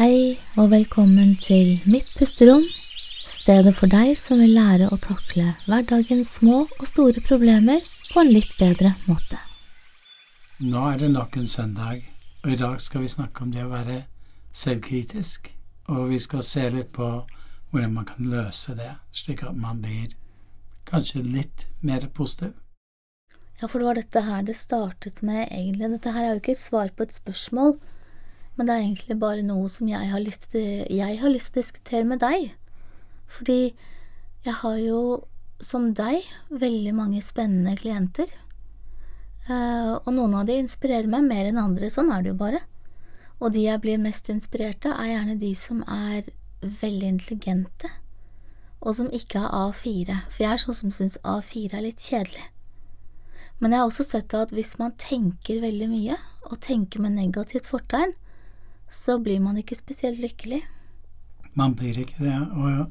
Hei og velkommen til Mitt pusterom, stedet for deg som vil lære å takle hverdagens små og store problemer på en litt bedre måte. Nå er det nok en søndag, og i dag skal vi snakke om det å være selvkritisk. Og vi skal se litt på hvordan man kan løse det, slik at man blir kanskje litt mer positiv. Ja, for det var dette her det startet med, egentlig. Dette her er jo ikke et svar på et spørsmål, men det er egentlig bare noe som jeg har lyst til, jeg har lyst til å diskutere med deg. Fordi jeg har jo, som deg, veldig mange spennende klienter. Eh, og noen av de inspirerer meg mer enn andre, sånn er det jo bare. Og de jeg blir mest inspirert av, er gjerne de som er veldig intelligente, og som ikke har A4, for jeg er sånn som syns A4 er litt kjedelig. Men jeg har også sett at hvis man tenker veldig mye, og tenker med negativt fortegn, så blir man ikke spesielt lykkelig. Man blir ikke det. Og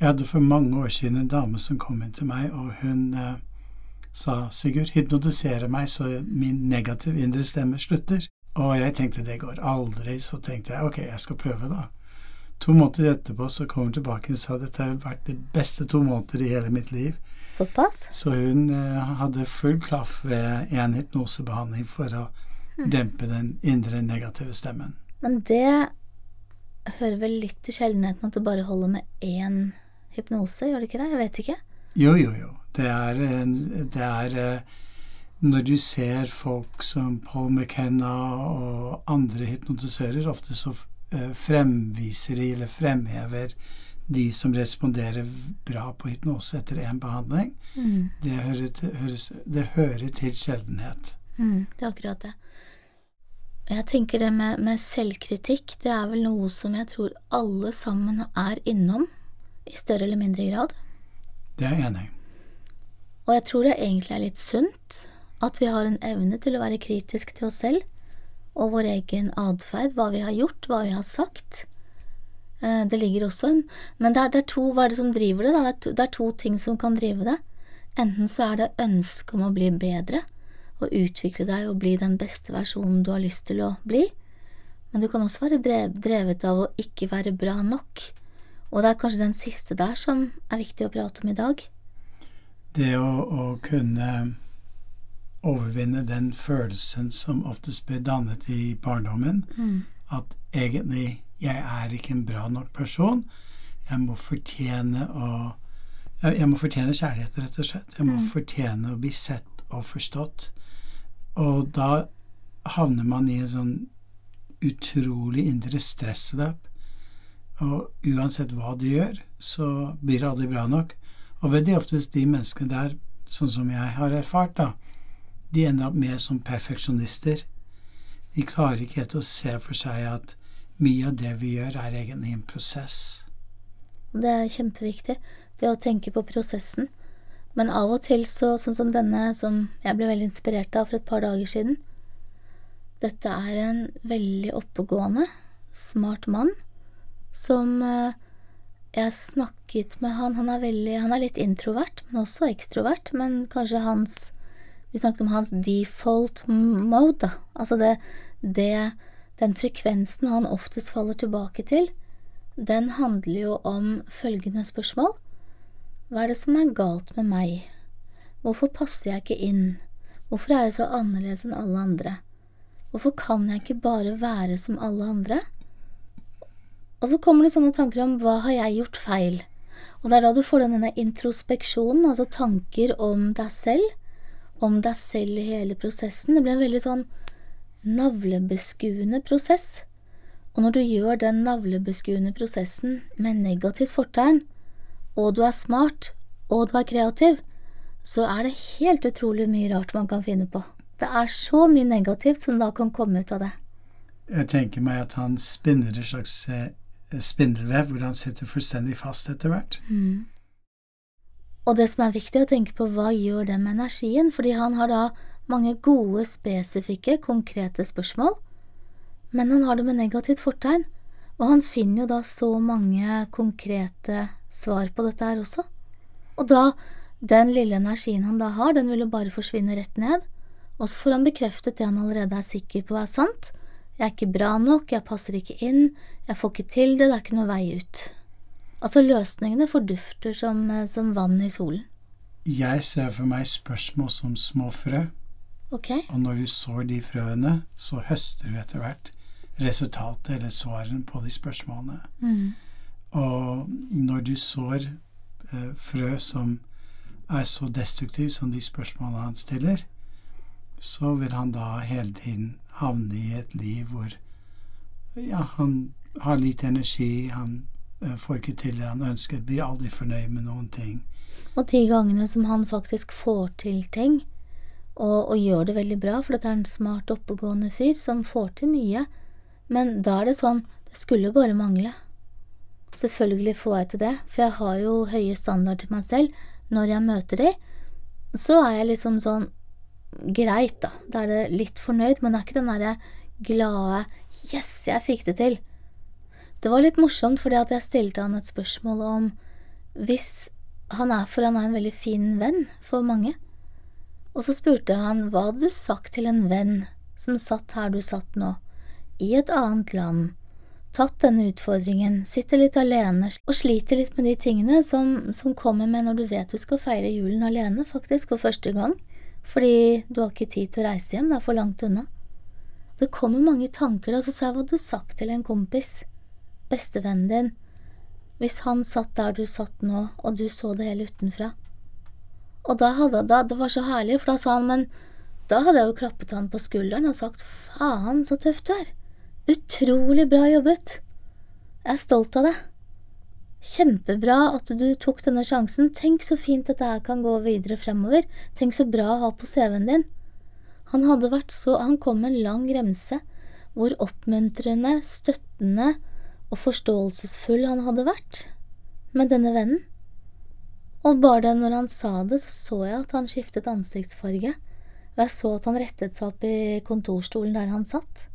jeg hadde for mange år siden en dame som kom inn til meg, og hun eh, sa Sigurd, hypnotisere meg så min negative indre stemme slutter. Og jeg tenkte det går aldri, så tenkte jeg ok, jeg skal prøve, da. To måneder etterpå så kom hun tilbake og sa dette har vært de beste to måneder i hele mitt liv. Såpass? Så hun eh, hadde full klaff ved en hypnosebehandling for å dempe den indre negative stemmen. Men det hører vel litt til sjeldenheten at det bare holder med én hypnose, gjør det ikke det? Jeg vet ikke. Jo, jo, jo. Det er, det er eh, Når du ser folk som Paul McKenna og andre hypnotisører, ofte så eh, fremviser de eller fremhever de som responderer bra på hypnose etter én behandling. Mm. Det hører til, høres, det hører til sjeldenhet. Mm, det er akkurat det. Jeg tenker det med, med selvkritikk, det er vel noe som jeg tror alle sammen er innom, i større eller mindre grad. Det er jeg enig i. Og jeg tror det egentlig er litt sunt at vi har en evne til å være kritisk til oss selv og vår egen atferd, hva vi har gjort, hva vi har sagt. Eh, Det ligger også en Men det er, det er to Hva er det som driver det? Det er, to, det er to ting som kan drive det. Enten så er det ønsket om å bli bedre, og utvikle deg og bli den beste versjonen du har lyst til å bli. Men du kan også være drevet av å ikke være bra nok. Og det er kanskje den siste der som er viktig å prate om i dag. Det å, å kunne overvinne den følelsen som oftest blir dannet i barndommen, at egentlig jeg er ikke en bra nok person. Jeg må fortjene å jeg, jeg må fortjene kjærlighet, rett og slett. Jeg må fortjene å bli sett og forstått. Og da havner man i en sånn utrolig indre stressløp. Og uansett hva du gjør, så blir det aldri bra nok. Og veldig oftest de menneskene der, sånn som jeg har erfart, da, de ender opp mer som perfeksjonister. De klarer ikke helt å se for seg at mye av det vi gjør, er egentlig en prosess. Det er kjempeviktig, det å tenke på prosessen. Men av og til, så, sånn som denne som jeg ble veldig inspirert av for et par dager siden Dette er en veldig oppegående, smart mann som eh, Jeg snakket med han, han er, veldig, han er litt introvert, men også ekstrovert, men kanskje hans Vi snakket om hans default mode, da. Altså det, det Den frekvensen han oftest faller tilbake til, den handler jo om følgende spørsmål. Hva er det som er galt med meg? Hvorfor passer jeg ikke inn? Hvorfor er jeg så annerledes enn alle andre? Hvorfor kan jeg ikke bare være som alle andre? Og så kommer det sånne tanker om hva har jeg gjort feil? Og det er da du får denne introspeksjonen, altså tanker om deg selv, om deg selv i hele prosessen. Det blir en veldig sånn navlebeskuende prosess. Og når du gjør den navlebeskuende prosessen med negativt fortegn, og du er smart, og du er kreativ, så er det helt utrolig mye rart man kan finne på. Det er så mye negativt som da kan komme ut av det. Jeg tenker meg at han spinner et slags eh, spindelvev hvor han sitter fullstendig fast etter hvert. Og det som er viktig å tenke på, hva gjør det med energien? Fordi han har da mange gode, spesifikke, konkrete spørsmål, men han har det med negativt fortegn, og han finner jo da så mange konkrete svar på dette her også. Og da, den lille energien han da har, den vil jo bare forsvinne rett ned, og så får han bekreftet det han allerede er sikker på er sant. Jeg er ikke bra nok, jeg passer ikke inn, jeg får ikke til det, det er ikke noe vei ut. Altså, løsningene fordufter som, eh, som vann i solen. Jeg ser for meg spørsmål som små frø, Ok? og når du sår de frøene, så høster du etter hvert resultatet eller svaren på de spørsmålene. Mm. Og når du sår eh, frø som er så destruktiv som de spørsmålene han stiller, så vil han da hele tiden havne i et liv hvor ja, han har lite energi, han eh, får ikke til det han ønsker, blir aldri fornøyd med noen ting. Og de gangene som han faktisk får til ting, og, og gjør det veldig bra, for dette er en smart, oppegående fyr som får til mye, men da er det sånn, det skulle bare mangle. Selvfølgelig får jeg til det, for jeg har jo høye standarder til meg selv. Når jeg møter de, så er jeg liksom sånn greit, da. Da er det litt fornøyd, men det er ikke den derre glade yes, jeg fikk det til. Det var litt morsomt fordi at jeg stilte han et spørsmål om hvis han er, for han er en veldig fin venn for mange. Og så spurte han hva hadde du sagt til en venn som satt her du satt nå, i et annet land, tatt denne utfordringen, sitter litt alene og sliter litt med de tingene som, som kommer med når du vet du skal feire julen alene, faktisk, for første gang, fordi du har ikke tid til å reise hjem, det er for langt unna. Det kommer mange tanker, og så sa hva du sagt til en kompis, bestevennen din, hvis han satt der du satt nå, og du så det hele utenfra. Og da hadde da, det var så herlig, for da sa han, men da hadde jeg jo klappet han på skulderen og sagt faen, så tøff du er. Utrolig bra jobbet. Jeg er stolt av deg. Kjempebra at du tok denne sjansen. Tenk så fint dette her kan gå videre fremover. Tenk så bra å ha på CV-en din. Han hadde vært så… Han kom med en lang remse hvor oppmuntrende, støttende og forståelsesfull han hadde vært med denne vennen. Og bare når han sa det, så så jeg at han skiftet ansiktsfarge, og jeg så at han rettet seg opp i kontorstolen der han satt.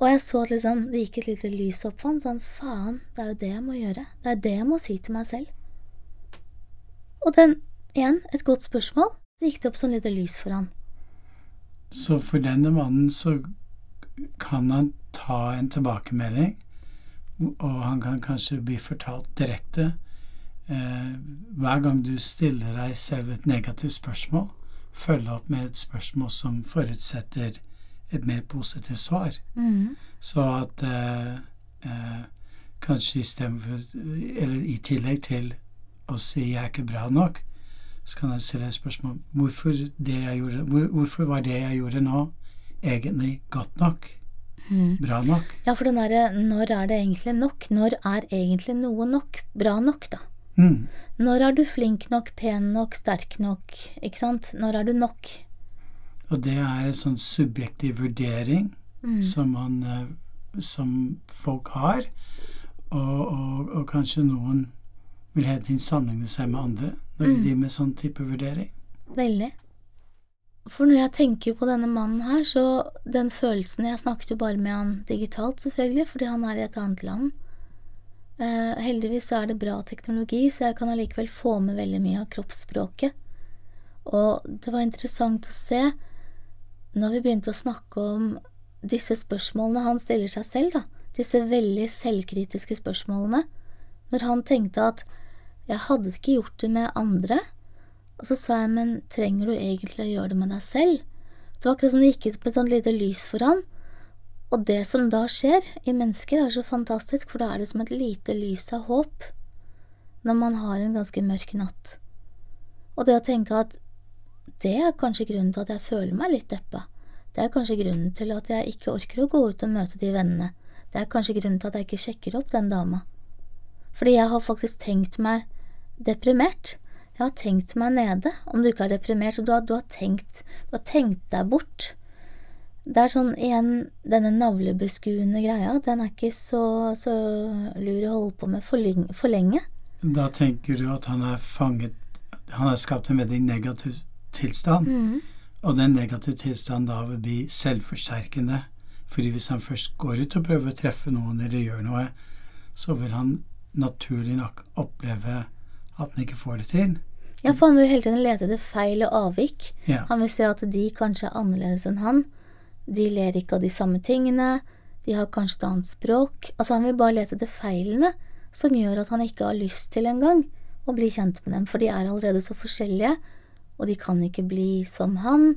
Og jeg så at liksom det gikk et lite lys opp for han, sånn faen, det er jo det jeg må gjøre, det er det jeg må si til meg selv. Og den, igjen, et godt spørsmål, så gikk det opp sånn lite lys for han. Så for denne mannen så kan han ta en tilbakemelding, og han kan kanskje bli fortalt direkte eh, hver gang du stiller deg selv et negativt spørsmål, følge opp med et spørsmål som forutsetter et mer positivt svar. Mm. Så at eh, eh, kanskje istedenfor Eller i tillegg til å si 'jeg er ikke bra nok', så kan jeg stille et spørsmål hvorfor, gjorde, hvor, hvorfor var det jeg gjorde nå, egentlig godt nok? Mm. Bra nok? Ja, for den derre når er det egentlig nok? Når er egentlig noe nok? Bra nok, da. Mm. Når er du flink nok, pen nok, sterk nok, ikke sant? Når er du nok? Og det er en sånn subjektiv vurdering Mm. som, man, eh, som folk har, og, og, og kanskje noen vil hele tiden sammenligne seg med andre når de Mm. driver med sånn type vurdering. Veldig. For når jeg tenker på denne mannen her, så den følelsen Jeg snakket jo bare med han digitalt, selvfølgelig, fordi han er i et annet land. Uh, heldigvis så er det bra teknologi, så jeg kan allikevel få med veldig mye av kroppsspråket. Og det var interessant å se når vi begynte å snakke om disse spørsmålene han stiller seg selv, da, disse veldig selvkritiske spørsmålene, når han tenkte at jeg hadde ikke gjort det med andre, og så sa jeg, men trenger du egentlig å gjøre det med deg selv? Det var akkurat som det gikk ut med et sånt lite lys for han, og det som da skjer i mennesker er så fantastisk, for da er det som et lite lys av håp når man har en ganske mørk natt. Og det å tenke at det er kanskje grunnen til at jeg føler meg litt deppa. Det er kanskje grunnen til at jeg ikke orker å gå ut og møte de vennene. Det er kanskje grunnen til at jeg ikke sjekker opp den dama. Fordi jeg har faktisk tenkt meg deprimert. Jeg har tenkt meg nede. Om du ikke er deprimert, så du har, du har tenkt Du har tenkt deg bort. Det er sånn igjen, denne navlebeskuende greia, den er ikke så, så lur å holde på med for. For lenge. Da tenker du at han er fanget Han har skapt en veldig negativ tilstand. Mm. Og den negative tilstanden da vil bli selvforsterkende. Fordi hvis han først går ut og prøver å treffe noen eller gjør noe, så vil han naturlig nok oppleve at han ikke får det til. Ja, for han vil hele tiden lete etter feil og avvik. Ja. Han vil se at de kanskje er annerledes enn han, de ler ikke av de samme tingene, de har kanskje et annet språk, altså han vil bare lete etter feilene som gjør at han ikke har lyst til engang å bli kjent med dem, for de er allerede så forskjellige, og de kan ikke bli som han,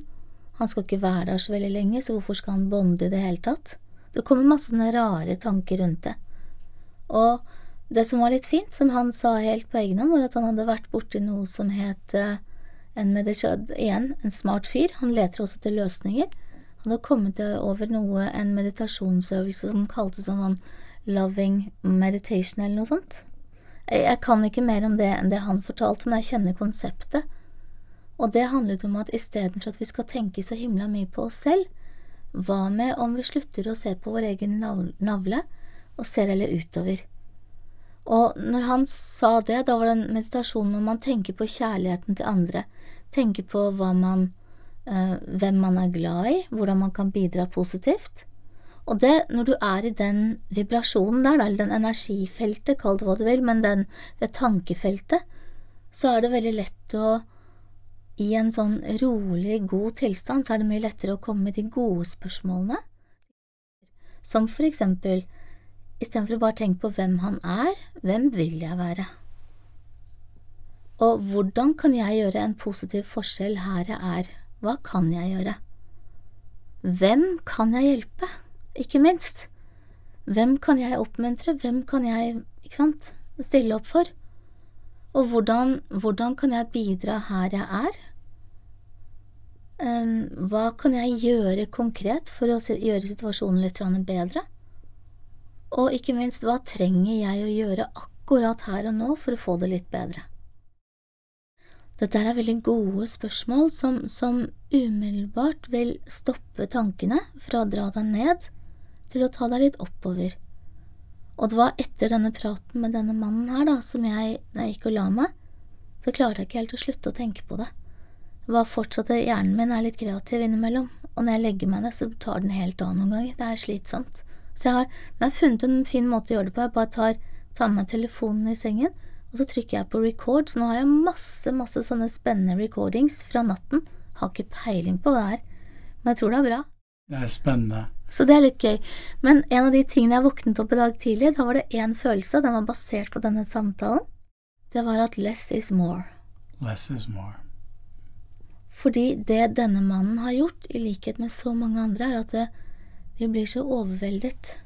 han skal ikke være der så veldig lenge, så hvorfor skal han bonde i det hele tatt? Det kommer masse sånne rare tanker rundt det. Og det som var litt fint, som han sa helt på egen hånd, var at han hadde vært borti noe som het en en igjen, en smart fyr. Han leter også til løsninger. Han hadde kommet over noe, en meditasjonsøvelse som kaltes sånn loving meditation eller noe sånt. Jeg kan ikke mer om det enn det han fortalte, men jeg kjenner konseptet. Og det handlet om at istedenfor at vi skal tenke så himla mye på oss selv, hva med om vi slutter å se på vår egen navle og ser heller utover? Og når han sa det, da var det en meditasjon hvor man tenker på kjærligheten til andre, tenker på man, øh, hvem man er glad i, hvordan man kan bidra positivt. Og det, når du er i den vibrasjonen der, eller den energifeltet, kall det hva du vil, men den, det tankefeltet, så er det veldig lett å i en sånn rolig, god tilstand, så er det mye lettere å komme med de gode spørsmålene, som for eksempel, istedenfor å bare tenke på hvem han er, hvem vil jeg være? Og hvordan kan jeg gjøre en positiv forskjell her jeg er, hva kan jeg gjøre? Hvem kan jeg hjelpe, ikke minst? Hvem kan jeg oppmuntre, hvem kan jeg, ikke sant, stille opp for? Og hvordan, hvordan kan jeg bidra her jeg er? Hva kan jeg gjøre konkret for å gjøre situasjonen litt bedre? Og ikke minst, hva trenger jeg å gjøre akkurat her og nå for å få det litt bedre? Dette er veldig gode spørsmål som, som umiddelbart vil stoppe tankene fra å dra deg ned til å ta deg litt oppover. Og det var etter denne praten med denne mannen her, da, som jeg, da jeg gikk og la meg, så klarte jeg ikke helt å slutte å tenke på det. Det var fortsatt at hjernen min er litt kreativ innimellom, og når jeg legger meg ned, så tar den helt av noen ganger. Det er slitsomt. Så jeg har, jeg har funnet en fin måte å gjøre det på. Jeg bare tar, tar med telefonen i sengen, og så trykker jeg på record, så nå har jeg masse, masse sånne spennende recordings fra natten. Har ikke peiling på hva det er, men jeg tror det er bra. Det er spennende. Så det er litt gøy. Men en av de tingene jeg våknet opp i dag tidlig, da var det én følelse, den var basert på denne samtalen. Det var at less is more. Less is more. Fordi det denne mannen har gjort, i likhet med så mange andre, er at det, vi blir så overveldet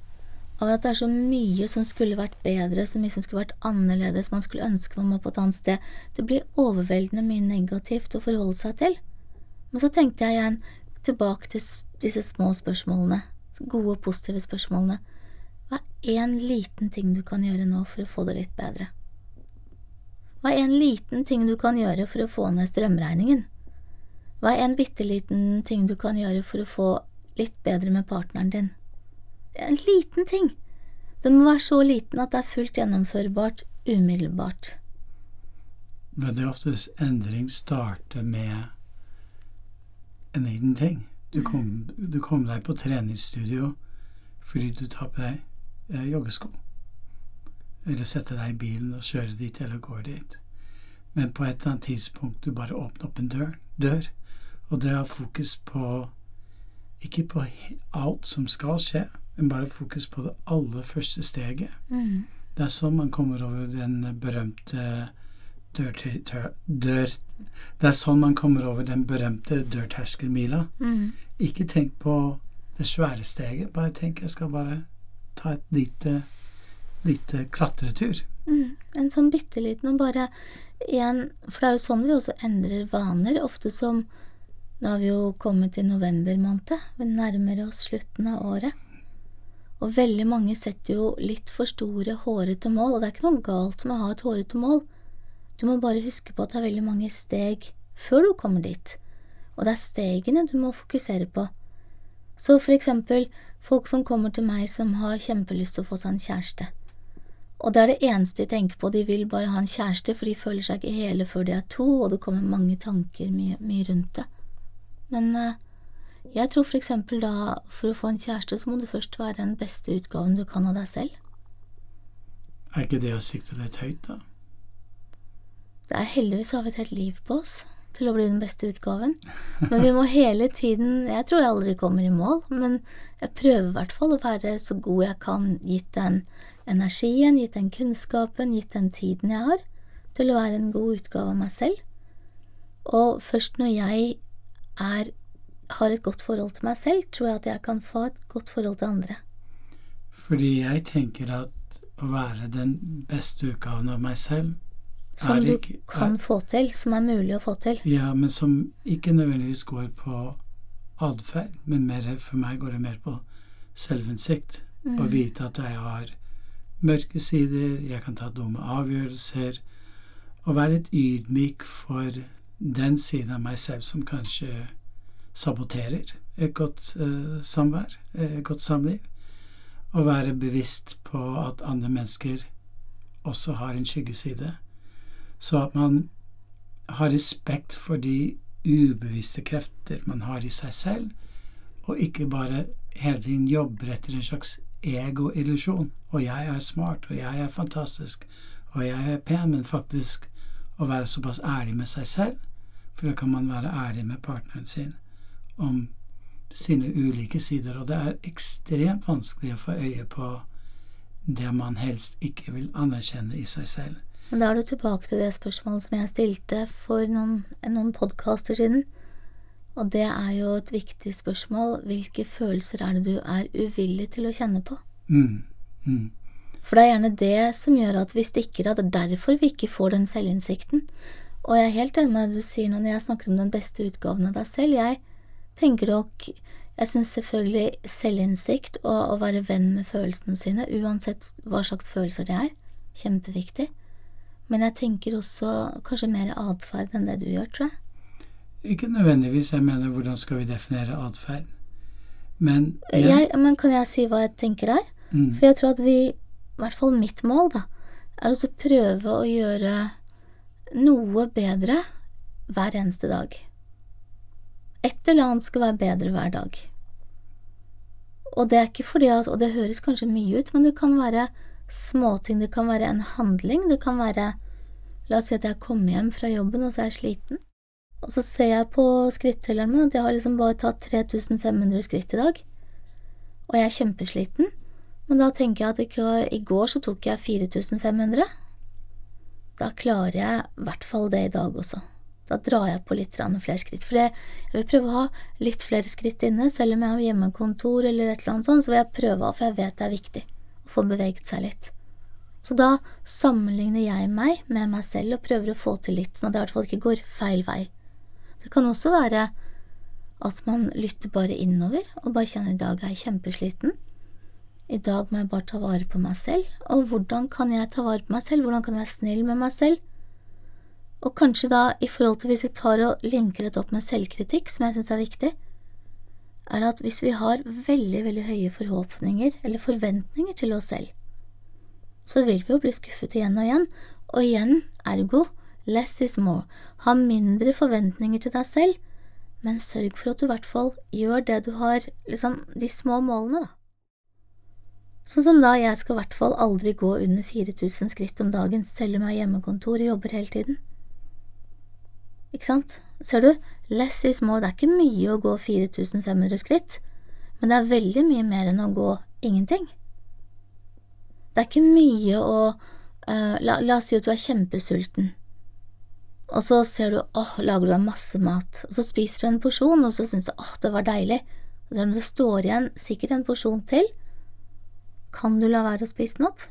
av at det er så mye som skulle vært bedre, så mye som skulle vært annerledes, man skulle ønske man var på et annet sted. Det blir overveldende mye negativt å forholde seg til. Men så tenkte jeg igjen tilbake til disse små spørsmålene, gode, positive spørsmålene. Hva er en liten ting du kan gjøre nå for å få det litt bedre? Hva er en liten ting du kan gjøre for å få ned strømregningen? Hva er en bitte liten ting du kan gjøre for å få litt bedre med partneren din? En liten ting. Den må være så liten at det er fullt gjennomførbart umiddelbart. Veldig ofte endring starter med en liten ting. Du kommer du kom deg på treningsstudio fordi du tar på deg eh, joggesko. Eller setter deg i bilen og kjører dit eller går dit. Men på et eller annet tidspunkt du bare åpner opp en dør, dør og det har fokus på ikke på alt som skal skje, men bare fokus på det aller første steget. Mm. Det er sånn man kommer over den berømte dør, dør Det er sånn man kommer over den berømte dørterskelmila. Mm. Ikke tenk på det svære steget. Bare tenk jeg skal bare ta et lite, lite klatretur. Mm. En sånn bitte liten og bare igjen For det er jo sånn vi også endrer vaner. Ofte som nå har vi jo kommet til november måned, vi nærmer oss slutten av året. Og veldig mange setter jo litt for store, hårete mål, og det er ikke noe galt med å ha et hårete mål. Du må bare huske på at det er veldig mange steg før du kommer dit, og det er stegene du må fokusere på. Så for eksempel folk som kommer til meg som har kjempelyst til å få seg en kjæreste. Og det er det eneste de tenker på, de vil bare ha en kjæreste, for de føler seg ikke hele før de er to, og det kommer mange tanker mye, mye rundt det. Men eh, jeg tror for eksempel da for å få en kjæreste, så må du først være den beste utgaven du kan av deg selv. Er ikke det å sikte litt høyt, da? Det er heldigvis har vi et helt liv på oss, til å bli den beste utgaven. Men vi må hele tiden Jeg tror jeg aldri kommer i mål, men jeg prøver i hvert fall å være så god jeg kan, gitt den energien, gitt den kunnskapen, gitt den tiden jeg har, til å være en god utgave av meg selv. Og først når jeg er, har et godt forhold til meg selv, tror jeg at jeg kan få et godt forhold til andre. Fordi jeg tenker at å være den beste utgaven av meg selv Som du ikke, kan er, få til, som er mulig å få til. Ja, men som ikke nødvendigvis går på atferd, men mer, for meg går det mer på selvinnsikt. Mm. Å vite at jeg har mørke sider, jeg kan ta dumme avgjørelser. Å være litt ydmyk for den siden av meg selv som kanskje saboterer et godt uh, samvær, et godt samliv å være bevisst på at andre mennesker også har en skyggeside, så at man har respekt for de ubevisste krefter man har i seg selv, og ikke bare hele tiden jobber etter en slags egoillusjon. Og jeg er smart, og jeg er fantastisk, og jeg er pen, men faktisk å være såpass ærlig med seg selv, for da kan man være ærlig med partneren sin om sine ulike sider, og det er ekstremt vanskelig å få øye på det man helst ikke vil anerkjenne i seg selv. Men da er du tilbake til det spørsmålet som jeg stilte for noen, noen podkaster siden. Og det er jo et viktig spørsmål. Hvilke følelser er det du er uvillig til å kjenne på? Mm, mm. For det er gjerne det som gjør at vi stikker av. Det er derfor vi ikke får den selvinnsikten. Og jeg er helt enig med det du sier når jeg snakker om den beste utgaven av deg selv. Jeg tenker nok Jeg syns selvfølgelig selvinnsikt og å være venn med følelsene sine, uansett hva slags følelser det er, kjempeviktig. Men jeg tenker også kanskje mer atferd enn det du gjør, tror jeg. Ikke nødvendigvis. Jeg mener, hvordan skal vi definere atferd? Men ja. jeg, Men kan jeg si hva jeg tenker der? Mm. For jeg tror at vi, i hvert fall mitt mål, da, er å prøve å gjøre noe bedre hver eneste dag. Et eller annet skal være bedre hver dag. Og det er ikke fordi at Og det høres kanskje mye ut, men det kan være småting. Det kan være en handling. Det kan være La oss si at jeg kommer hjem fra jobben, og så er jeg sliten. Og så ser jeg på skrittelleren min at jeg har liksom bare tatt 3500 skritt i dag. Og jeg er kjempesliten. Men da tenker jeg at ikke, i går så tok jeg 4500. Da klarer jeg i hvert fall det i dag også. Da drar jeg på litt flere skritt. For jeg vil prøve å ha litt flere skritt inne, selv om jeg har hjemmekontor eller et eller annet sånt, så vil jeg prøve, for jeg vet det er viktig få beveget seg litt. Så da sammenligner jeg meg med meg selv og prøver å få til litt, sånn at det i hvert fall ikke går feil vei. Det kan også være at man lytter bare innover og bare kjenner i dag er jeg kjempesliten. I dag må jeg bare ta vare på meg selv, og hvordan kan jeg ta vare på meg selv, hvordan kan jeg være snill med meg selv? Og kanskje da, i forhold til hvis vi tar og linker dette opp med selvkritikk, som jeg synes er viktig, er at hvis vi har veldig, veldig høye forhåpninger eller forventninger til oss selv, så vil vi jo bli skuffet igjen og igjen, og igjen, ergo, less is more, ha mindre forventninger til deg selv, men sørg for at du i hvert fall gjør det du har, liksom, de små målene, da. Sånn som da, jeg skal i hvert fall aldri gå under 4000 skritt om dagen, selv om jeg har hjemmekontor og jobber hele tiden. Ikke sant? Ser du, less is more, det er ikke mye å gå 4500 skritt, men det er veldig mye mer enn å gå ingenting. Det er ikke mye å uh, la, la, oss si at du er kjempesulten, og så ser du åh, lager du deg masse mat, og så spiser du en porsjon, og så syns du åh, det var deilig, og når det står igjen sikkert en porsjon til, kan du la være å spise den opp,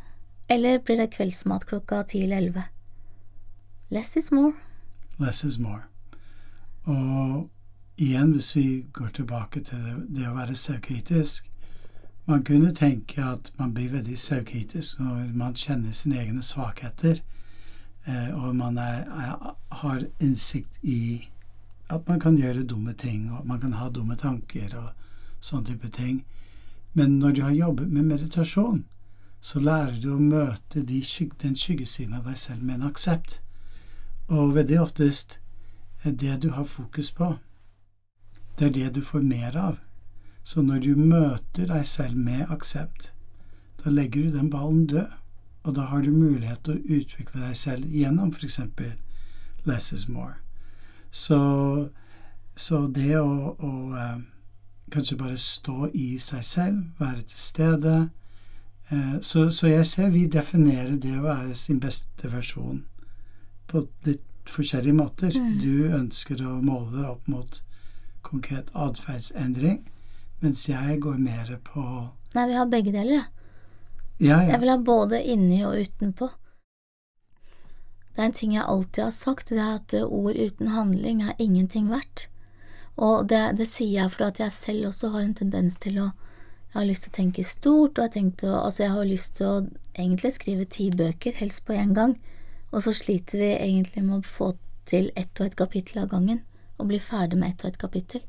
eller blir det kveldsmat klokka ti eller elleve? Less is more. Less is more. Og igjen, hvis vi går tilbake til det, det å være selvkritisk Man kunne tenke at man blir veldig selvkritisk når man kjenner sine egne svakheter, eh, og man er, er, har innsikt i at man kan gjøre dumme ting, og man kan ha dumme tanker og sånne type ting. Men når du har jobbet med meditasjon, så lærer du å møte de den skyggesiden av deg selv med en aksept. Og veldig oftest det du har fokus på, det er det du får mer av. Så når du møter deg selv med aksept, da legger du den ballen død, og da har du mulighet til å utvikle deg selv gjennom f.eks. less is more. Så, så det å, å eh, kanskje bare stå i seg selv, være til stede eh, så, så, jeg ser vi definerer det å være sin beste versjon på litt forskjellige måter. Mm. Du ønsker å måle deg opp mot konkret atferdsendring, mens jeg går mer på Nei, vi har begge deler. Ja, ja. Jeg vil ha både inni og utenpå. Det er en ting jeg alltid har sagt, det er at ord uten handling er ingenting verdt. Og det, det sier jeg fordi jeg selv også har en tendens til å Jeg har lyst til å tenke stort, og jeg, å, altså jeg har lyst til å egentlig skrive ti bøker, helst på én gang, og så sliter vi egentlig med å få til ett og et kapittel av gangen, og bli ferdig med ett og et kapittel.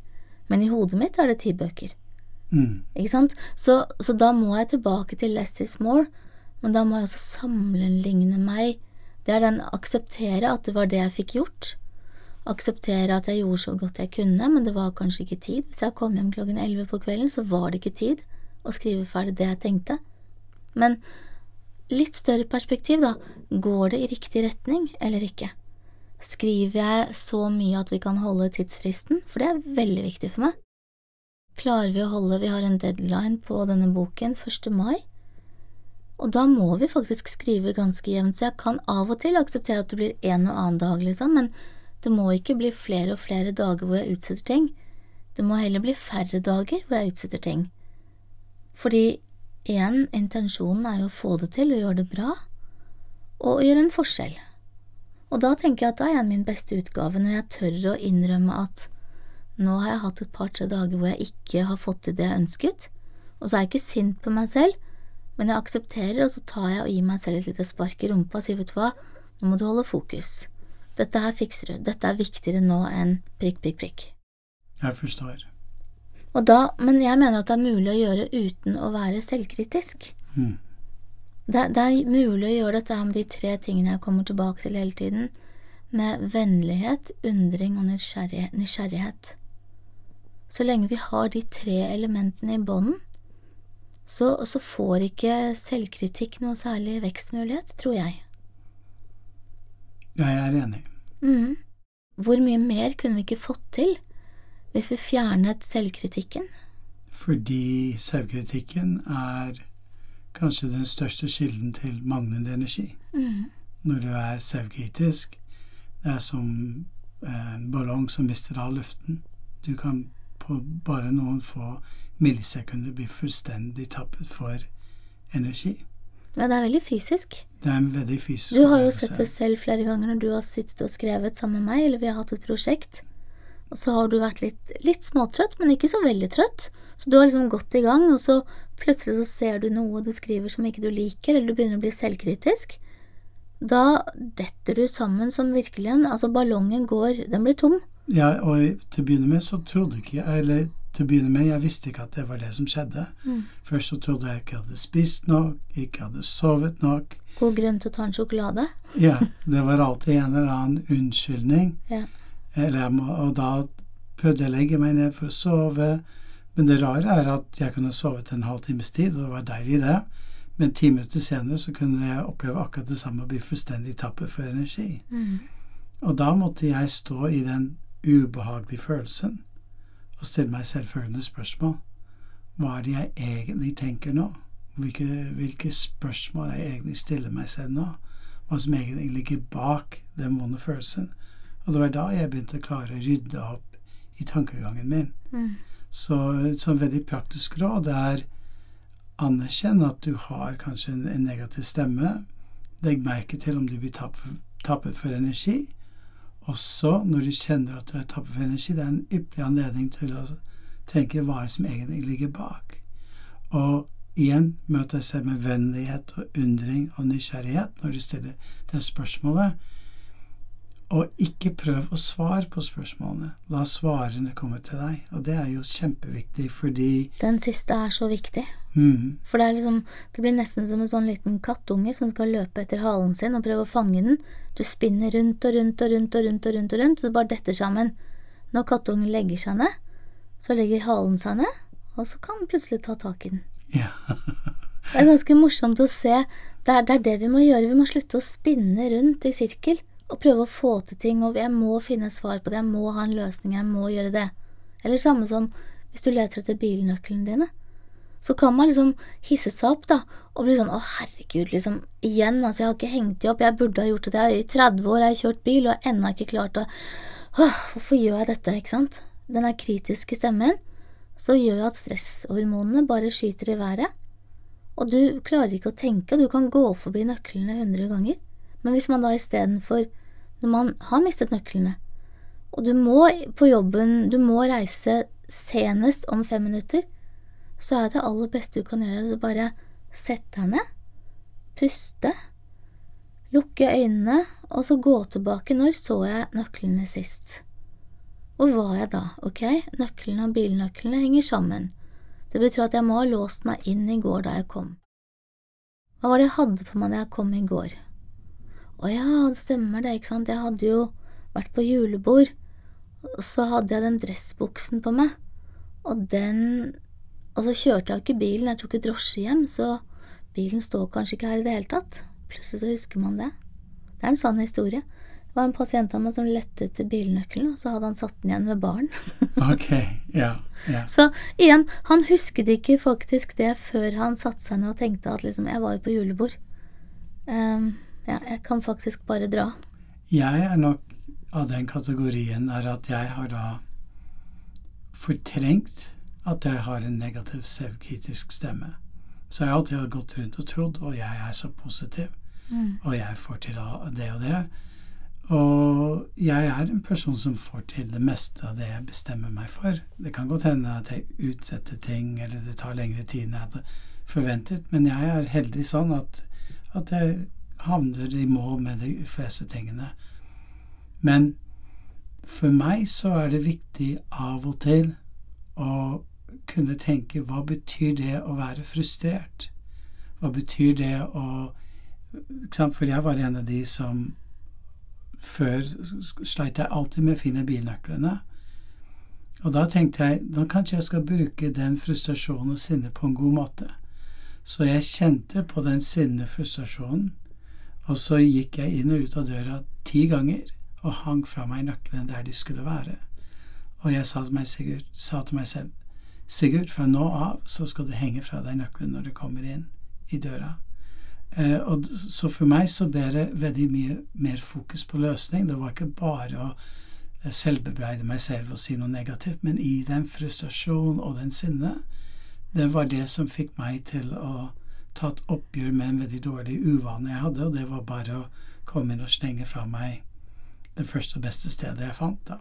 Men i hodet mitt er det ti bøker. Mm. Ikke sant? Så, så, da må jeg tilbake til less is more, men da må jeg også sammenligne meg. Det er den akseptere at det var det jeg fikk gjort. Akseptere at jeg gjorde så godt jeg kunne, men det var kanskje ikke tid. Hvis jeg kom hjem klokken elleve på kvelden, så var det ikke tid å skrive ferdig det jeg tenkte. Men litt større perspektiv, da. Går det i riktig retning eller ikke? Skriver jeg så mye at vi kan holde tidsfristen, for det er veldig viktig for meg. Klarer vi å holde Vi har en deadline på denne boken 1. mai, og da må vi faktisk skrive ganske jevnt, så jeg kan av og til akseptere at det blir en og annen dag, liksom, men det må ikke bli flere og flere dager hvor jeg utsetter ting. Det må heller bli færre dager hvor jeg utsetter ting. Fordi igjen, intensjonen er jo å få det til og gjøre det bra, og gjøre en forskjell. Og da tenker jeg at da er jeg min beste utgave, når jeg tør å innrømme at nå har jeg hatt et par–tre dager hvor jeg ikke har fått til det jeg ønsket, og så er jeg ikke sint på meg selv, men jeg aksepterer, og så tar jeg og gir meg selv et lite spark i rumpa og sier, vet du hva, nå må du holde fokus. Dette her fikser du, dette er viktigere nå enn prikk, prikk, prikk. Jeg forstår. Og da, men jeg mener at det er mulig å gjøre uten å være selvkritisk. Mm. Det, det, er mulig å gjøre dette med de tre tingene jeg kommer tilbake til hele tiden, med vennlighet, undring og nysgjerrighet. Så lenge vi har de tre elementene i bånden, så, så, får ikke selvkritikk noe særlig vekstmulighet, tror jeg. Jeg er enig. Mm. Hvor mye mer kunne vi ikke fått til hvis vi fjernet selvkritikken? Fordi selvkritikken er kanskje den største kilden til manglende energi. Mm. Når du er selvkritisk, det er som en ballong som mister all luften. Du kan på bare noen få millisekunder bli fullstendig tappet for energi. Men det er veldig fysisk. Det er en veldig fysisk Du har jo sett det selv flere ganger når du har sittet og skrevet sammen med meg, eller vi har hatt et prosjekt, og så har du vært litt, litt småtrøtt, men ikke så veldig trøtt. Så du har liksom gått i gang, og så plutselig så ser du noe du skriver som ikke du liker, eller du begynner å bli selvkritisk. Da detter du sammen som virkelig en Altså, ballongen går Den blir tom. Ja, og til å begynne med så trodde ikke jeg Eller til å begynne med, jeg visste ikke at det var det som skjedde. Mm. Først så trodde jeg ikke jeg hadde spist nok, ikke hadde sovet nok. God grunn til å ta en sjokolade? ja, det var alltid en eller annen unnskyldning. Ja. Eller, og da prøvde jeg å legge meg ned for å sove. Men det rare er at jeg kunne sovet en halv times tid, og det var deilig, det. Men ti minutter senere så kunne jeg oppleve akkurat det samme og bli fullstendig tappet for energi. Mm. Og da måtte jeg stå i den ubehagelige følelsen og stille meg selvfølgende spørsmål. Hva er det jeg egentlig tenker nå? Hvilke, hvilke spørsmål jeg egentlig stiller meg selv nå? Hva som egentlig ligger bak den vonde følelsen? Og det var da jeg begynte å klare å rydde opp i tankegangen min. Mm. Så et sånn veldig praktisk råd er anerkjenn at du har kanskje en, en negativ stemme. Legg merke til om du blir tappet for energi, også når du kjenner at du er tappet for energi. Det er en ypperlig anledning til å tenke hva som egentlig ligger bak. Og igjen møte deg selv med vennlighet og undring og nysgjerrighet når du stiller det spørsmålet. Og ikke prøv å svare på spørsmålene. La svarene komme til deg. Og det er jo kjempeviktig fordi Den siste er så viktig. Mm. For det er liksom Det blir nesten som en sånn liten kattunge som skal løpe etter halen sin og prøve å fange den. Du spinner rundt og rundt og rundt og rundt og rundt, og rundt, og det bare detter sammen. Når kattungen legger seg ned, så legger halen seg ned, og så kan den plutselig ta tak i den. Ja. det er ganske morsomt å se. Det er, det er det vi må gjøre. Vi må slutte å spinne rundt i sirkel og prøve å få til ting, og jeg må finne svar på det, jeg må ha en løsning, jeg må gjøre det. Eller samme som hvis du leter etter bilnøklene dine. Så kan man liksom hisse seg opp, da, og bli sånn å herregud, liksom, igjen, altså, jeg har ikke hengt de opp, jeg burde ha gjort det, jeg, i 30 år har kjørt bil og har ennå ikke klart å åh, hvorfor gjør jeg dette, ikke sant? Den der kritiske stemmen, så gjør at stresshormonene bare skyter i været, og du klarer ikke å tenke, du kan gå forbi nøklene hundre ganger, men hvis man da istedenfor, når man har mistet nøklene, og du må på jobben, du må reise senest om fem minutter, så er det aller beste du kan gjøre, å bare sette deg ned, puste, lukke øynene, og så gå tilbake. Når så jeg nøklene sist? Hvor var jeg da? Ok, nøklene og bilnøklene henger sammen. Det betyr at jeg må ha låst meg inn i går da jeg kom. Hva var det jeg hadde på meg da jeg kom i går? Å ja, det stemmer det, ikke sant, jeg hadde jo vært på julebord, og så hadde jeg den dressbuksen på meg, og den Og så kjørte jeg jo ikke bilen, jeg tok ikke drosje hjem, så bilen står kanskje ikke her i det hele tatt. Plutselig så husker man det. Det er en sann historie. Det var en pasient av meg som lette etter bilnøkkelen, og så hadde han satt den igjen ved baren. ok, ja, ja. Så igjen, han husket ikke faktisk det før han satte seg ned og tenkte at liksom, jeg var jo på julebord. Um, ja, jeg kan faktisk bare dra. Jeg er nok av den kategorien er at jeg har da fortrengt at jeg har en negativ selvkritisk stemme. Så jeg alltid har gått rundt og trodd, og jeg er så positiv, mm. og jeg får til det og det. Og jeg er en person som får til det meste av det jeg bestemmer meg for. Det kan godt hende at jeg utsetter ting, eller det tar lengre tid enn jeg hadde forventet, men jeg er heldig sånn at, at jeg havner i mål med de fleste tingene. Men for meg så er det viktig av og til å kunne tenke hva betyr det å være frustrert? Hva betyr det å For jeg var en av de som før sleit jeg alltid med å finne bilnøklene. Og da tenkte jeg da kanskje jeg skal bruke den frustrasjonen og sinnet på en god måte. Så jeg kjente på den sinne frustrasjonen, og så gikk jeg inn og ut av døra ti ganger og hang fra meg nøklene der de skulle være. Og jeg sa til meg, Sigurd, sa til meg selv Sigurd, fra nå av så skal du henge fra deg nøkkelen når du kommer inn i døra. Eh, og så for meg så ble det veldig mye mer fokus på løsning. Det var ikke bare å eh, selvbebreide meg selv og si noe negativt, men i den frustrasjonen og den sinne, det var det som fikk meg til å ta et oppgjør med en veldig dårlig uvane jeg hadde, og det var bare å komme inn og slenge fra meg det første og beste stedet jeg fant, da.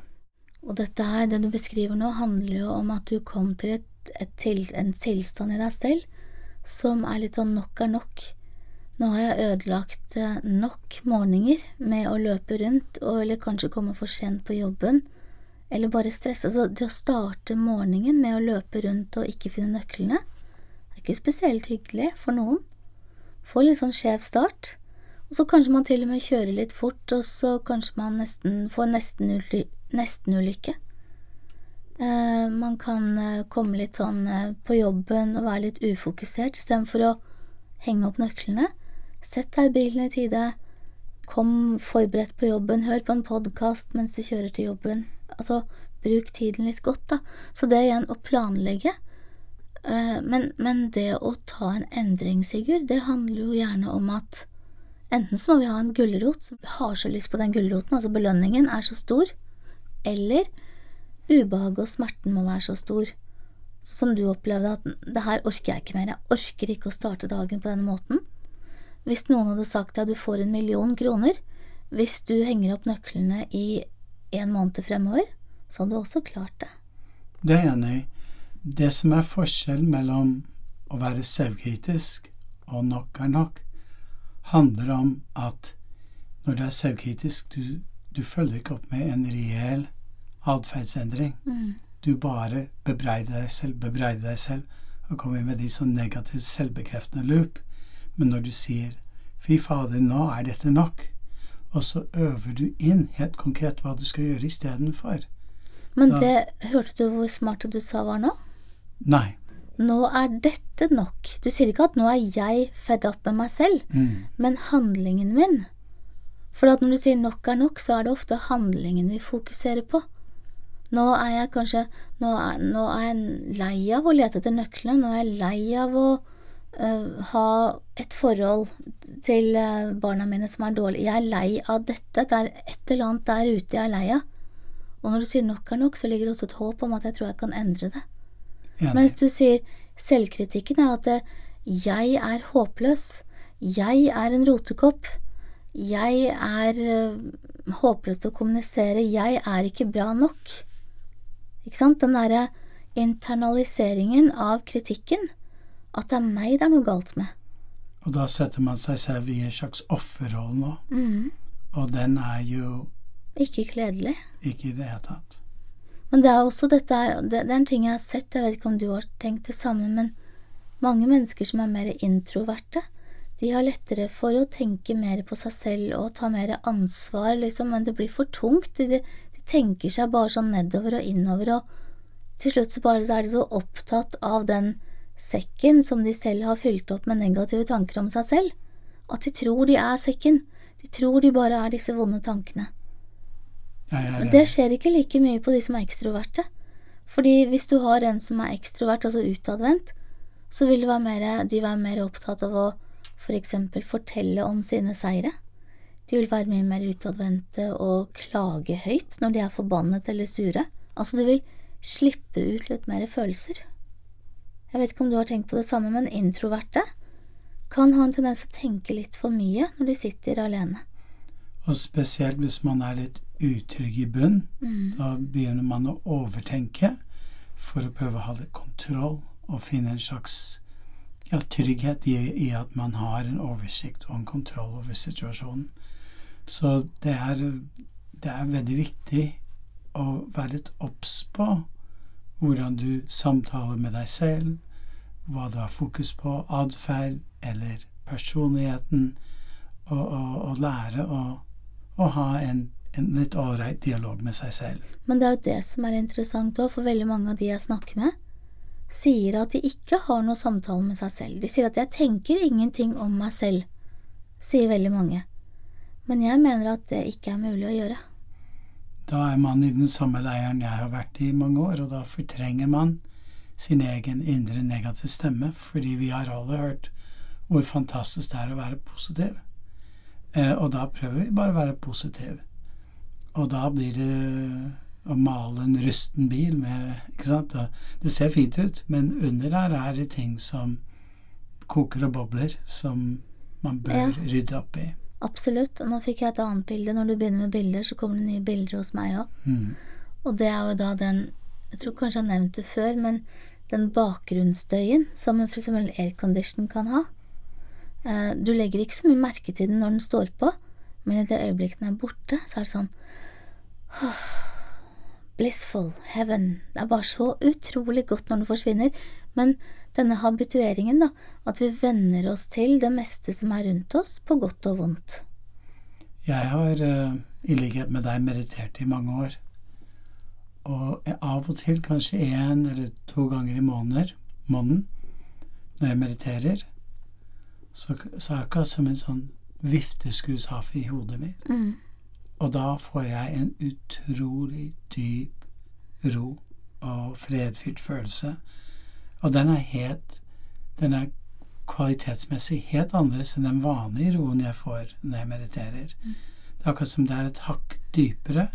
Og dette her, det du beskriver nå, handler jo om at du kom til, et, et til, en tilstand i deg selv som er litt sånn nok er nok. Nå har jeg ødelagt eh, nok morgener med å løpe rundt, og, eller kanskje komme for sent på jobben, eller bare stresse. Så det å starte morgenen med å løpe rundt og ikke finne nøklene, ikke spesielt hyggelig for noen. Får litt sånn skjev start. Og så kanskje man til og med kjører litt fort, og så kanskje man nesten får nestenulykke. Eh, man kan eh, komme litt sånn eh, på jobben og være litt ufokusert istedenfor å henge opp nøklene. Sett deg i bilen i tide. Kom forberedt på jobben, hør på en podkast mens du kjører til jobben. Altså, bruk tiden litt godt, da. Så det igjen, å planlegge. Eh, men, men det å ta en endring, Sigurd, det handler jo gjerne om at Enten så må vi ha en gulrot som har så lyst på den gulroten, altså belønningen er så stor, eller ubehaget og smerten må være så stor, som du opplevde at det her orker jeg ikke mer, jeg orker ikke å starte dagen på denne måten. Hvis noen hadde sagt deg at du får en million kroner hvis du henger opp nøklene i en måned fremover, så hadde du også klart det. Det er jeg enig i. Det som er forskjellen mellom å være selvkritisk og nok er nok, handler om at når du er selvkritisk, du, du følger ikke opp med en reell atferdsendring. Mm. Du bare bebreider deg selv, bebreider deg selv, og kommer med de sånn negativt selvbekreftende loop. Men når du sier 'fy fader, nå er dette nok', og så øver du inn helt konkret hva du skal gjøre istedenfor. Men det hørte du hvor smart du sa var nå? Nei. Nå er dette nok. Du sier ikke at nå er jeg fedd opp med meg selv, mm. men handlingen min For at når du sier nok er nok, så er det ofte handlingen vi fokuserer på. Nå er jeg kanskje Nå er, nå er jeg lei av å lete etter nøklene, nå er jeg lei av å uh, ha et forhold til uh, barna mine som er dårlig. Jeg er lei av dette, det er et eller annet der ute jeg er lei av. Og når du sier nok er nok, så ligger det også et håp om at jeg tror jeg kan endre det. Enig. Mens du sier selvkritikken er at jeg er håpløs, jeg er en rotekopp, jeg er håpløs til å kommunisere, jeg er ikke bra nok. Ikke sant? Den derre internaliseringen av kritikken. At det er meg det er noe galt med. Og da setter man seg selv i en slags offerrolle nå. Mm. Og den er jo Ikke kledelig. ikke i det hele tatt. Men det er også dette her, det, det er en ting jeg har sett, jeg vet ikke om du har tenkt det samme, men mange mennesker som er mer introverte, de har lettere for å tenke mer på seg selv og ta mer ansvar, liksom, men det blir for tungt. De, de tenker seg bare sånn nedover og innover, og til slutt så bare så er de så opptatt av den sekken som de selv har fylt opp med negative tanker om seg selv, at de tror de er sekken, de tror de bare er disse vonde tankene. Jeg ja, ja. det skjer ikke like mye på de som er ekstroverte, fordi hvis du har en som er ekstrovert, altså utadvendt, så vil mer, de være mer opptatt av å for eksempel fortelle om sine seire. De vil være mye mer utadvendte og klage høyt når de er forbannet eller sure. Altså, de vil slippe ut litt mer følelser. Jeg vet ikke om du har tenkt på det samme, men introverte kan ha en tendens til å tenke litt for mye når de sitter alene. og spesielt hvis man er litt utrygg i bunn, Mm. da begynner man å overtenke for å prøve å ha litt kontroll og finne en slags ja, trygghet i, i at man har en oversikt og en kontroll over situasjonen. Så det er, det er veldig viktig å være litt obs på hvordan du samtaler med deg selv, hva du har fokus på, atferd eller personligheten, og, og, og lære å, å ha en, en litt ålreit dialog med seg selv. Men det er jo det som er interessant òg, for veldig mange av de jeg snakker med, sier at de ikke har noe samtale med seg selv. De sier at 'jeg tenker ingenting om meg selv', sier veldig mange. Men jeg mener at det ikke er mulig å gjøre. Da er man i den samme leiren jeg har vært i mange år, og da fortrenger man sin egen indre negativ stemme, fordi vi har alle hørt hvor fantastisk det er å være positiv. Eh, og da prøver vi bare å være positiv. Og da blir det å male en rusten bil med Ikke sant? Det ser fint ut, men under der er det ting som koker og bobler, som man bør Ja. rydde opp i. Absolutt. Og nå fikk jeg et annet bilde. Når du begynner med bilder, så kommer det nye bilder hos meg òg. Mm. Og det er jo da den Jeg tror kanskje jeg har nevnt det før, men den bakgrunnsstøyen som eksempel aircondition kan ha. Eh, Du legger ikke så mye merke til den når den står på, men i det øyeblikket den er borte, så er det sånn Blissful, heaven. Det er bare så utrolig godt når den forsvinner. Men denne habitueringen, da, at vi venner oss til det meste som er rundt oss, på godt og vondt. Jeg har eh, i likhet med deg meditert i mange år. Og av og til, kanskje én eller to ganger i måneder, måneden, når jeg mediterer, så, så er det akkurat som en sånn vifteskuesafe i hodet mitt. Mm. Og da får jeg en utrolig dyp ro og fredfylt følelse. Og den er helt Den er kvalitetsmessig helt annerledes enn den vanlige roen jeg får når jeg mediterer. Det er akkurat som det er et hakk dypere,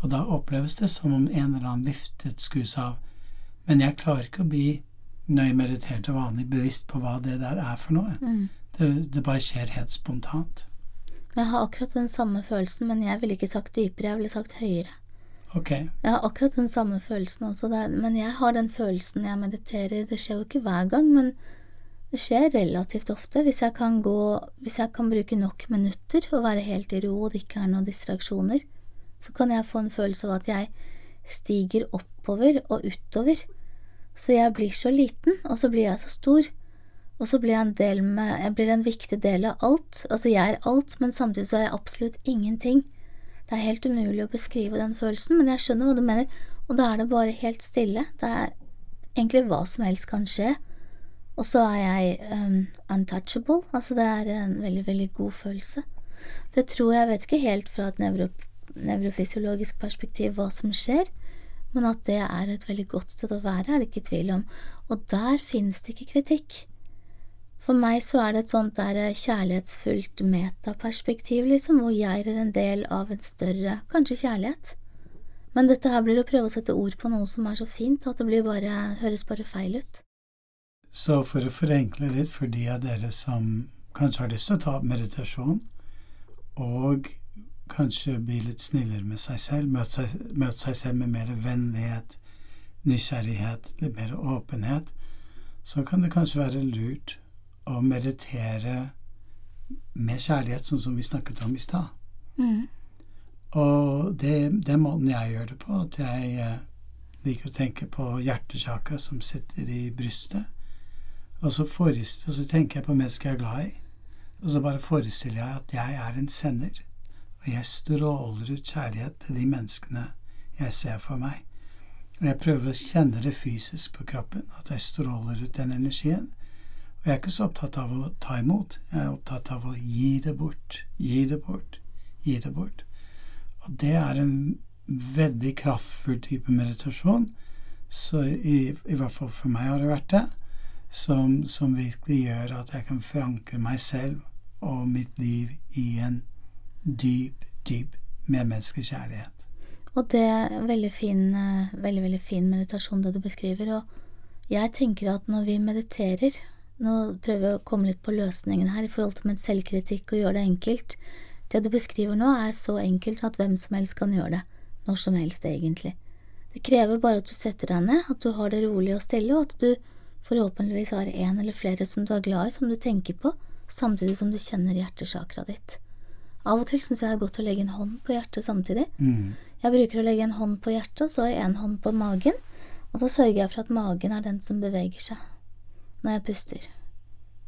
og da oppleves det som om en eller annen viftet skus av. Men jeg klarer ikke å bli, når jeg mediterer til vanlig, bevisst på hva det der er for noe. Mm. Det, det bare skjer helt spontant. Jeg har akkurat den samme følelsen, men jeg ville ikke sagt dypere, jeg ville sagt høyere. Ok. Jeg har akkurat den samme følelsen også, det er, men jeg har den følelsen jeg mediterer. Det skjer jo ikke hver gang, men det skjer relativt ofte. Hvis jeg kan gå Hvis jeg kan bruke nok minutter og være helt i ro og det ikke er noen distraksjoner, så kan jeg få en følelse av at jeg stiger oppover og utover. Så jeg blir så liten, og så blir jeg så stor. Og så blir jeg med Jeg blir en viktig del av alt. Altså, jeg er alt, men samtidig så er jeg absolutt ingenting. Det er helt umulig å beskrive den følelsen, men jeg skjønner hva du mener, og da er det bare helt stille. Det er egentlig hva som helst kan skje. Og så er jeg um, untouchable, altså det er en veldig, veldig god følelse. Det tror jeg, jeg vet ikke helt fra et nevro, nevrofysiologisk perspektiv hva som skjer, men at det er et veldig godt sted å være, er det ikke tvil om, og der finnes det ikke kritikk. For meg så er det et sånt der kjærlighetsfullt metaperspektiv, liksom, hvor jeg er en del av en større, kanskje kjærlighet. Men dette her blir å prøve å sette ord på noe som er så fint at det bare, høres bare feil ut. Så for å forenkle litt for de av dere som kanskje har lyst til å ta opp meditasjon, og kanskje bli litt snillere med seg selv, møte seg, møte seg selv med mer vennlighet, nysgjerrighet, litt mer åpenhet, så kan det kanskje være lurt å meditere med kjærlighet, sånn som vi snakket om i stad. Mm. Og det, det er måten jeg gjør det på, at jeg eh, liker å tenke på hjertesjaka som sitter i brystet, og så, og så tenker jeg på mennesker jeg er glad i, og så bare forestiller jeg at jeg er en sender og jeg stråler ut kjærlighet til de menneskene jeg ser for meg. Og jeg prøver å kjenne det fysisk på kroppen, at jeg stråler ut den energien. Og jeg er ikke så opptatt av å ta imot, jeg er opptatt av å gi det bort, gi det bort, gi det bort. Og det er en veldig kraftfull type meditasjon, så i, i hvert fall for meg har det vært det, som, som virkelig gjør at jeg kan forankre meg selv og mitt liv i en dyp, dyp medmenneskelig kjærlighet. Og det er en veldig fin, eh, veldig, veldig fin meditasjon det du beskriver. Og jeg tenker at når vi mediterer Nå prøver jeg å komme litt på løsningen her i forhold til min selvkritikk og gjøre det enkelt. Det du beskriver nå, er så enkelt at hvem som helst kan gjøre det. Når som helst, egentlig. Det krever bare at du setter deg ned, at du har det rolig og stille, og at du forhåpentligvis har en eller flere som du er glad i, som du tenker på, samtidig som du kjenner hjertesakra ditt. Av og til syns jeg det er godt å legge en hånd på hjertet samtidig. Mm. Jeg bruker å legge en hånd på hjertet, og så en hånd på magen, og så sørger jeg for at magen er den som beveger seg når jeg puster.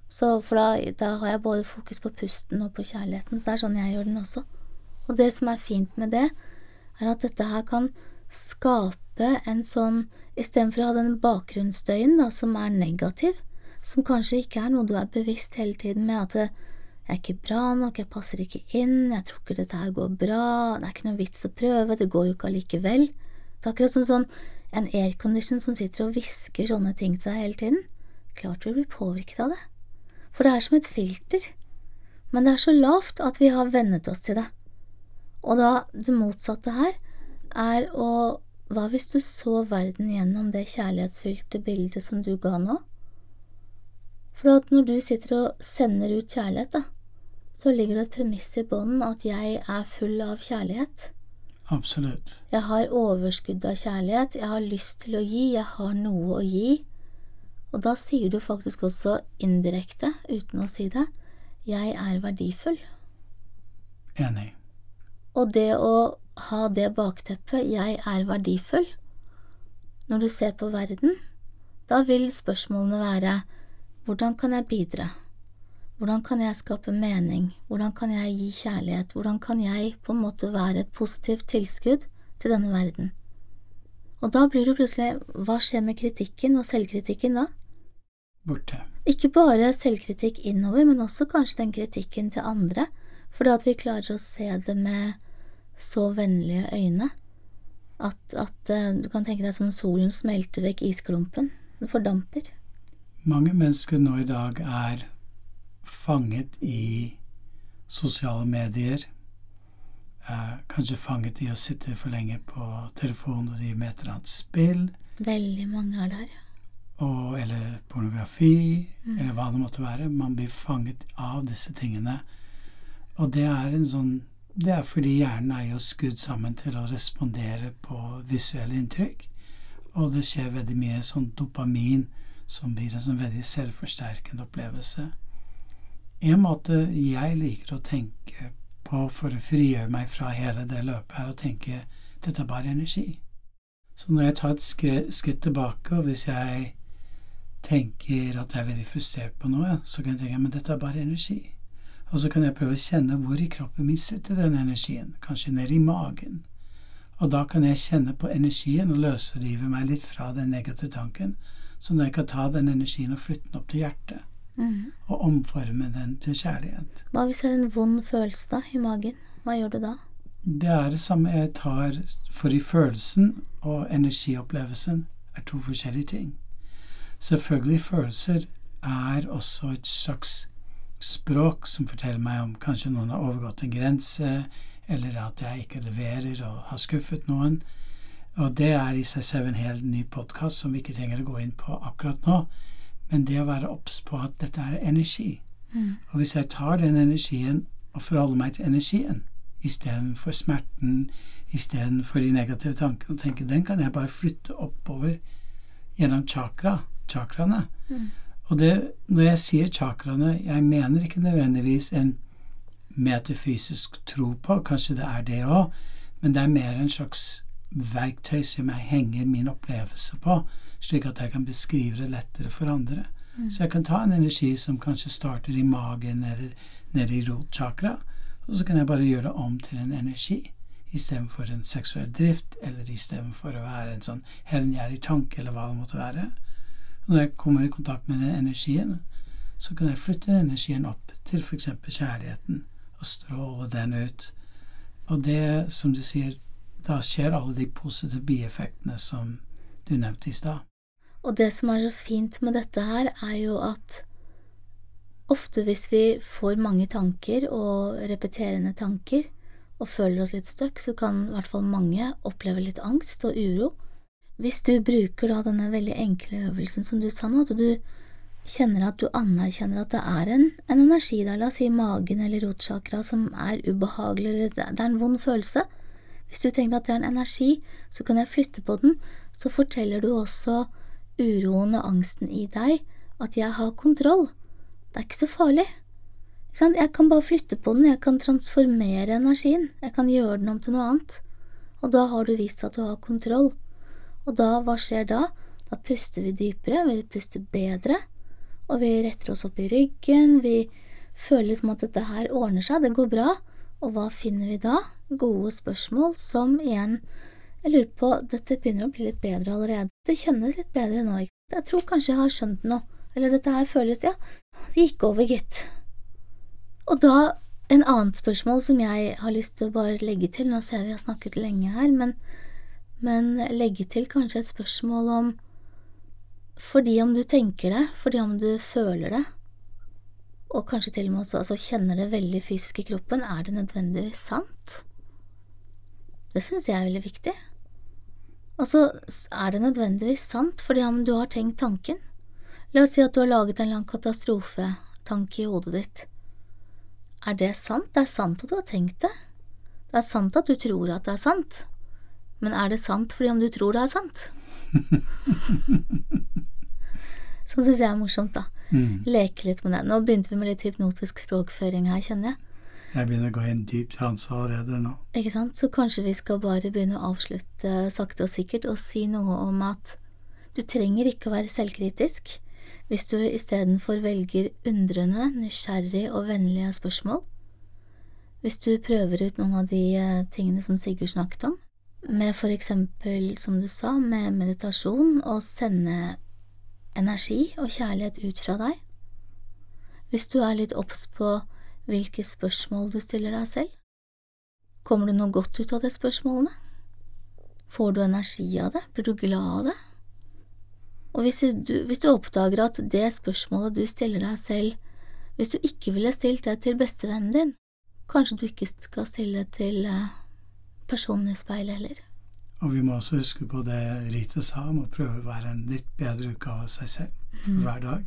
Så for da, da har jeg både fokus på pusten og på kjærligheten, så det er sånn jeg gjør den også. Og det som er fint med det, er at dette her kan skape en sånn Istedenfor å ha den bakgrunnsstøyen da, som er negativ, som kanskje ikke er noe du er bevisst hele tiden med at det, jeg er ikke bra nok, jeg passer ikke inn, jeg tror ikke dette her går bra, det er ikke noe vits å prøve, det går jo ikke allikevel. Det er akkurat som sånn en aircondition som sitter og hvisker sånne ting til deg hele tiden. Klart du blir påvirket av det. For det er som et filter. Men det er så lavt at vi har vennet oss til det. Og da det motsatte her er å Hva hvis du så verden gjennom det kjærlighetsfylte bildet som du ga nå? For at når du sitter og sender ut kjærlighet, da, så ligger det et premiss i bånden at jeg er full av kjærlighet. Absolutt. Jeg har overskudd av kjærlighet, jeg har lyst til å gi, jeg har noe å gi. Og da sier du faktisk også indirekte, uten å si det, jeg er verdifull. Enig. Og det å ha det bakteppet, jeg er verdifull, når du ser på verden, da vil spørsmålene være hvordan kan jeg bidra? Hvordan kan jeg skape mening? Hvordan kan jeg gi kjærlighet? Hvordan kan jeg på en måte være et positivt tilskudd til denne verden? Og da blir det plutselig Hva skjer med kritikken og selvkritikken da? Borte. Ikke bare selvkritikk innover, men også kanskje den kritikken til andre, fordi at vi klarer å se det med så vennlige øyne at, at eh, du kan tenke deg som solen smelter vekk isklumpen. Den fordamper. Mange mennesker nå i dag er fanget i sosiale medier. Eh, kanskje fanget i å sitte for lenge på telefonen og drive med et eller annet spill. Veldig mange er der. Og, eller pornografi, mm. eller hva det måtte være. Man blir fanget av disse tingene. Og det er en sånn Det er fordi hjernen er jo skrudd sammen til å respondere på visuelle inntrykk. Og det skjer veldig mye sånn dopamin som blir en sånn veldig selvforsterkende opplevelse. En måte jeg liker å tenke på for å frigjøre meg fra hele det løpet, er å tenke dette er bare energi. Så når jeg tar et skritt tilbake, og hvis jeg tenker at jeg er veldig frustrert på noe, så kan jeg tenke men dette er bare energi. Og så kan jeg prøve å kjenne hvor i kroppen min sitter den energien, kanskje nede i magen. Og da kan jeg kjenne på energien og løsrive meg litt fra den negative tanken, så når jeg kan ta den energien og flytte den opp til hjertet Mm. og omforme den til kjærlighet. Hva hvis det er en vond følelse da, i magen? Hva gjør du da? Det er det samme jeg tar for i følelsen og energiopplevelsen er to forskjellige ting. Selvfølgelig følelser er også et slags språk som forteller meg om kanskje noen har overgått en grense, eller at jeg ikke leverer og har skuffet noen. Og det er i seg selv en helt ny podkast som vi ikke trenger å gå inn på akkurat nå. Men det å være obs på at dette er energi. Mm. Og hvis jeg tar den energien og forholder meg til energien istedenfor smerten, istedenfor de negative tankene, og tenker den kan jeg bare flytte oppover gjennom chakra, chakraene. Mm. Og det, når jeg sier chakraene, jeg mener ikke nødvendigvis en metafysisk tro på, kanskje det er det òg, men det er mer en slags verktøy som jeg henger min opplevelse på, slik at jeg kan beskrive det lettere for andre. Mm. Så jeg kan ta en energi som kanskje starter i magen eller nede i rotchakra, og så kan jeg bare gjøre det om til en energi istedenfor en seksuell drift, eller istedenfor å være en sånn hevngjerrig tanke, eller hva det måtte være. Når jeg kommer i kontakt med den energien, så kan jeg flytte energien opp til f.eks. kjærligheten, og stråle den ut. Og det, som du sier, da skjer alle de positive bieffektene som du nevnte i stad. Og det som er så fint med dette her, er jo at ofte hvis vi får mange tanker og repeterende tanker, og føler oss litt stuck, så kan i hvert fall mange oppleve litt angst og uro. Hvis du bruker da denne veldig enkle øvelsen som du sa nå, at du kjenner at du anerkjenner at det er en, en energi der, la oss si magen eller rotsjakra, som er ubehagelig, eller det er en vond følelse. Hvis du tenker at det er en energi, så kan jeg flytte på den, så forteller du også uroen og angsten i deg at jeg har kontroll. Det er ikke så farlig. Jeg kan bare flytte på den, jeg kan transformere energien, jeg kan gjøre den om til noe annet. Og da har du vist at du har kontroll. Og da, hva skjer da? Da puster vi dypere, vi puster bedre, og vi retter oss opp i ryggen, vi føler liksom at dette her ordner seg, det går bra. Og hva finner vi da? Gode spørsmål som igjen Jeg lurer på, dette begynner å bli litt bedre allerede. Det kjennes litt bedre nå, ikke Jeg tror kanskje jeg har skjønt noe. Eller dette her føles, ja, det gikk over, gitt. Og da en annet spørsmål som jeg har lyst til å bare legge til, nå ser vi jeg har snakket lenge her, men, men legge til kanskje et spørsmål om fordi om du tenker det, fordi om du føler det, og kanskje til og med også altså, kjenner det veldig fysisk i kroppen, er det nødvendigvis sant? Det synes jeg er veldig viktig. Altså, er det nødvendigvis sant fordi om du har tenkt tanken? La oss si at du har laget en lang katastrofetanke i hodet ditt. Er det sant? Det er sant at du har tenkt det. Det er sant at du tror at det er sant. Men er det sant fordi om du tror det er sant? Sånn syns jeg er morsomt, da. Mm. Leke litt med det. Nå begynte vi med litt hypnotisk språkføring her, kjenner jeg. Jeg begynner å gå i en dyp transe allerede nå. Ikke sant? Så kanskje vi skal bare begynne å avslutte sakte og sikkert og si noe om at du trenger ikke å være selvkritisk hvis du istedenfor velger undrende, nysgjerrig og vennlige spørsmål. Hvis du prøver ut noen av de eh, tingene som Sigurd snakket om, med for eksempel, som du sa, med meditasjon og sende energi og kjærlighet ut fra deg. Hvis du er litt obs på hvilke spørsmål du stiller deg selv, kommer det noe godt ut av de spørsmålene? Får du energi av det? Blir du glad av det? Og hvis du, hvis du oppdager at det spørsmålet du stiller deg selv, hvis du ikke ville stilt det til bestevennen din, kanskje du ikke skal stille det til eh, personen i speilet heller. Og vi må også huske på det Rita sa om å prøve å være en litt bedre utgave av seg selv Mm. hver dag.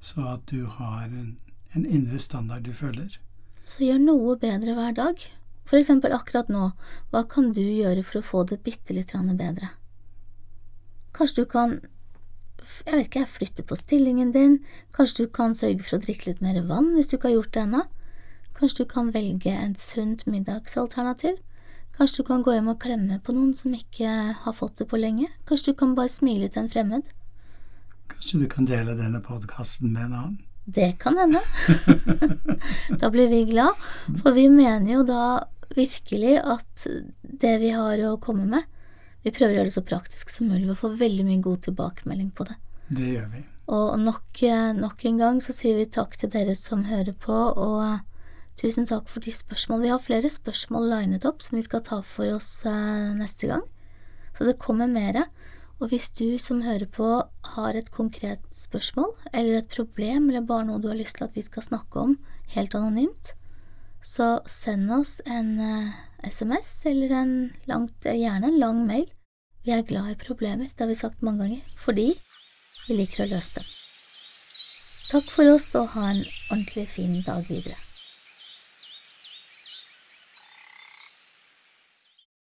Så at du har en, en indre standard du følger. Så gjør noe bedre hver dag. For eksempel akkurat nå, hva kan du gjøre for å få det bitte litt bedre? Kanskje du kan, jeg vet ikke, flytte på stillingen din, kanskje du kan sørge for å drikke litt mer vann hvis du ikke har gjort det ennå, kanskje du kan velge et sunt middagsalternativ, kanskje du kan gå hjem og klemme på noen som ikke har fått det på lenge, kanskje du kan bare smile til en fremmed. Kanskje du kan dele denne podkasten med en annen? Det kan hende. da blir vi glad, for vi mener jo da virkelig at det vi har å komme med, vi prøver å gjøre det så praktisk som mulig Vi får veldig mye god tilbakemelding på det. Det gjør vi. Og nok, nok en gang så sier vi takk til dere som hører på, og tusen takk for de spørsmålene. Vi har flere spørsmål linet opp som vi skal ta for oss eh, neste gang, så det kommer mere. Og hvis du som hører på har et konkret spørsmål, eller et problem, eller bare noe du har lyst til at vi skal snakke om helt anonymt, så send oss en SMS eller en langt, gjerne en lang mail. Vi er glad i problemer, det har vi sagt mange ganger, fordi vi liker å løse dem. Takk for oss, og ha en ordentlig fin dag videre.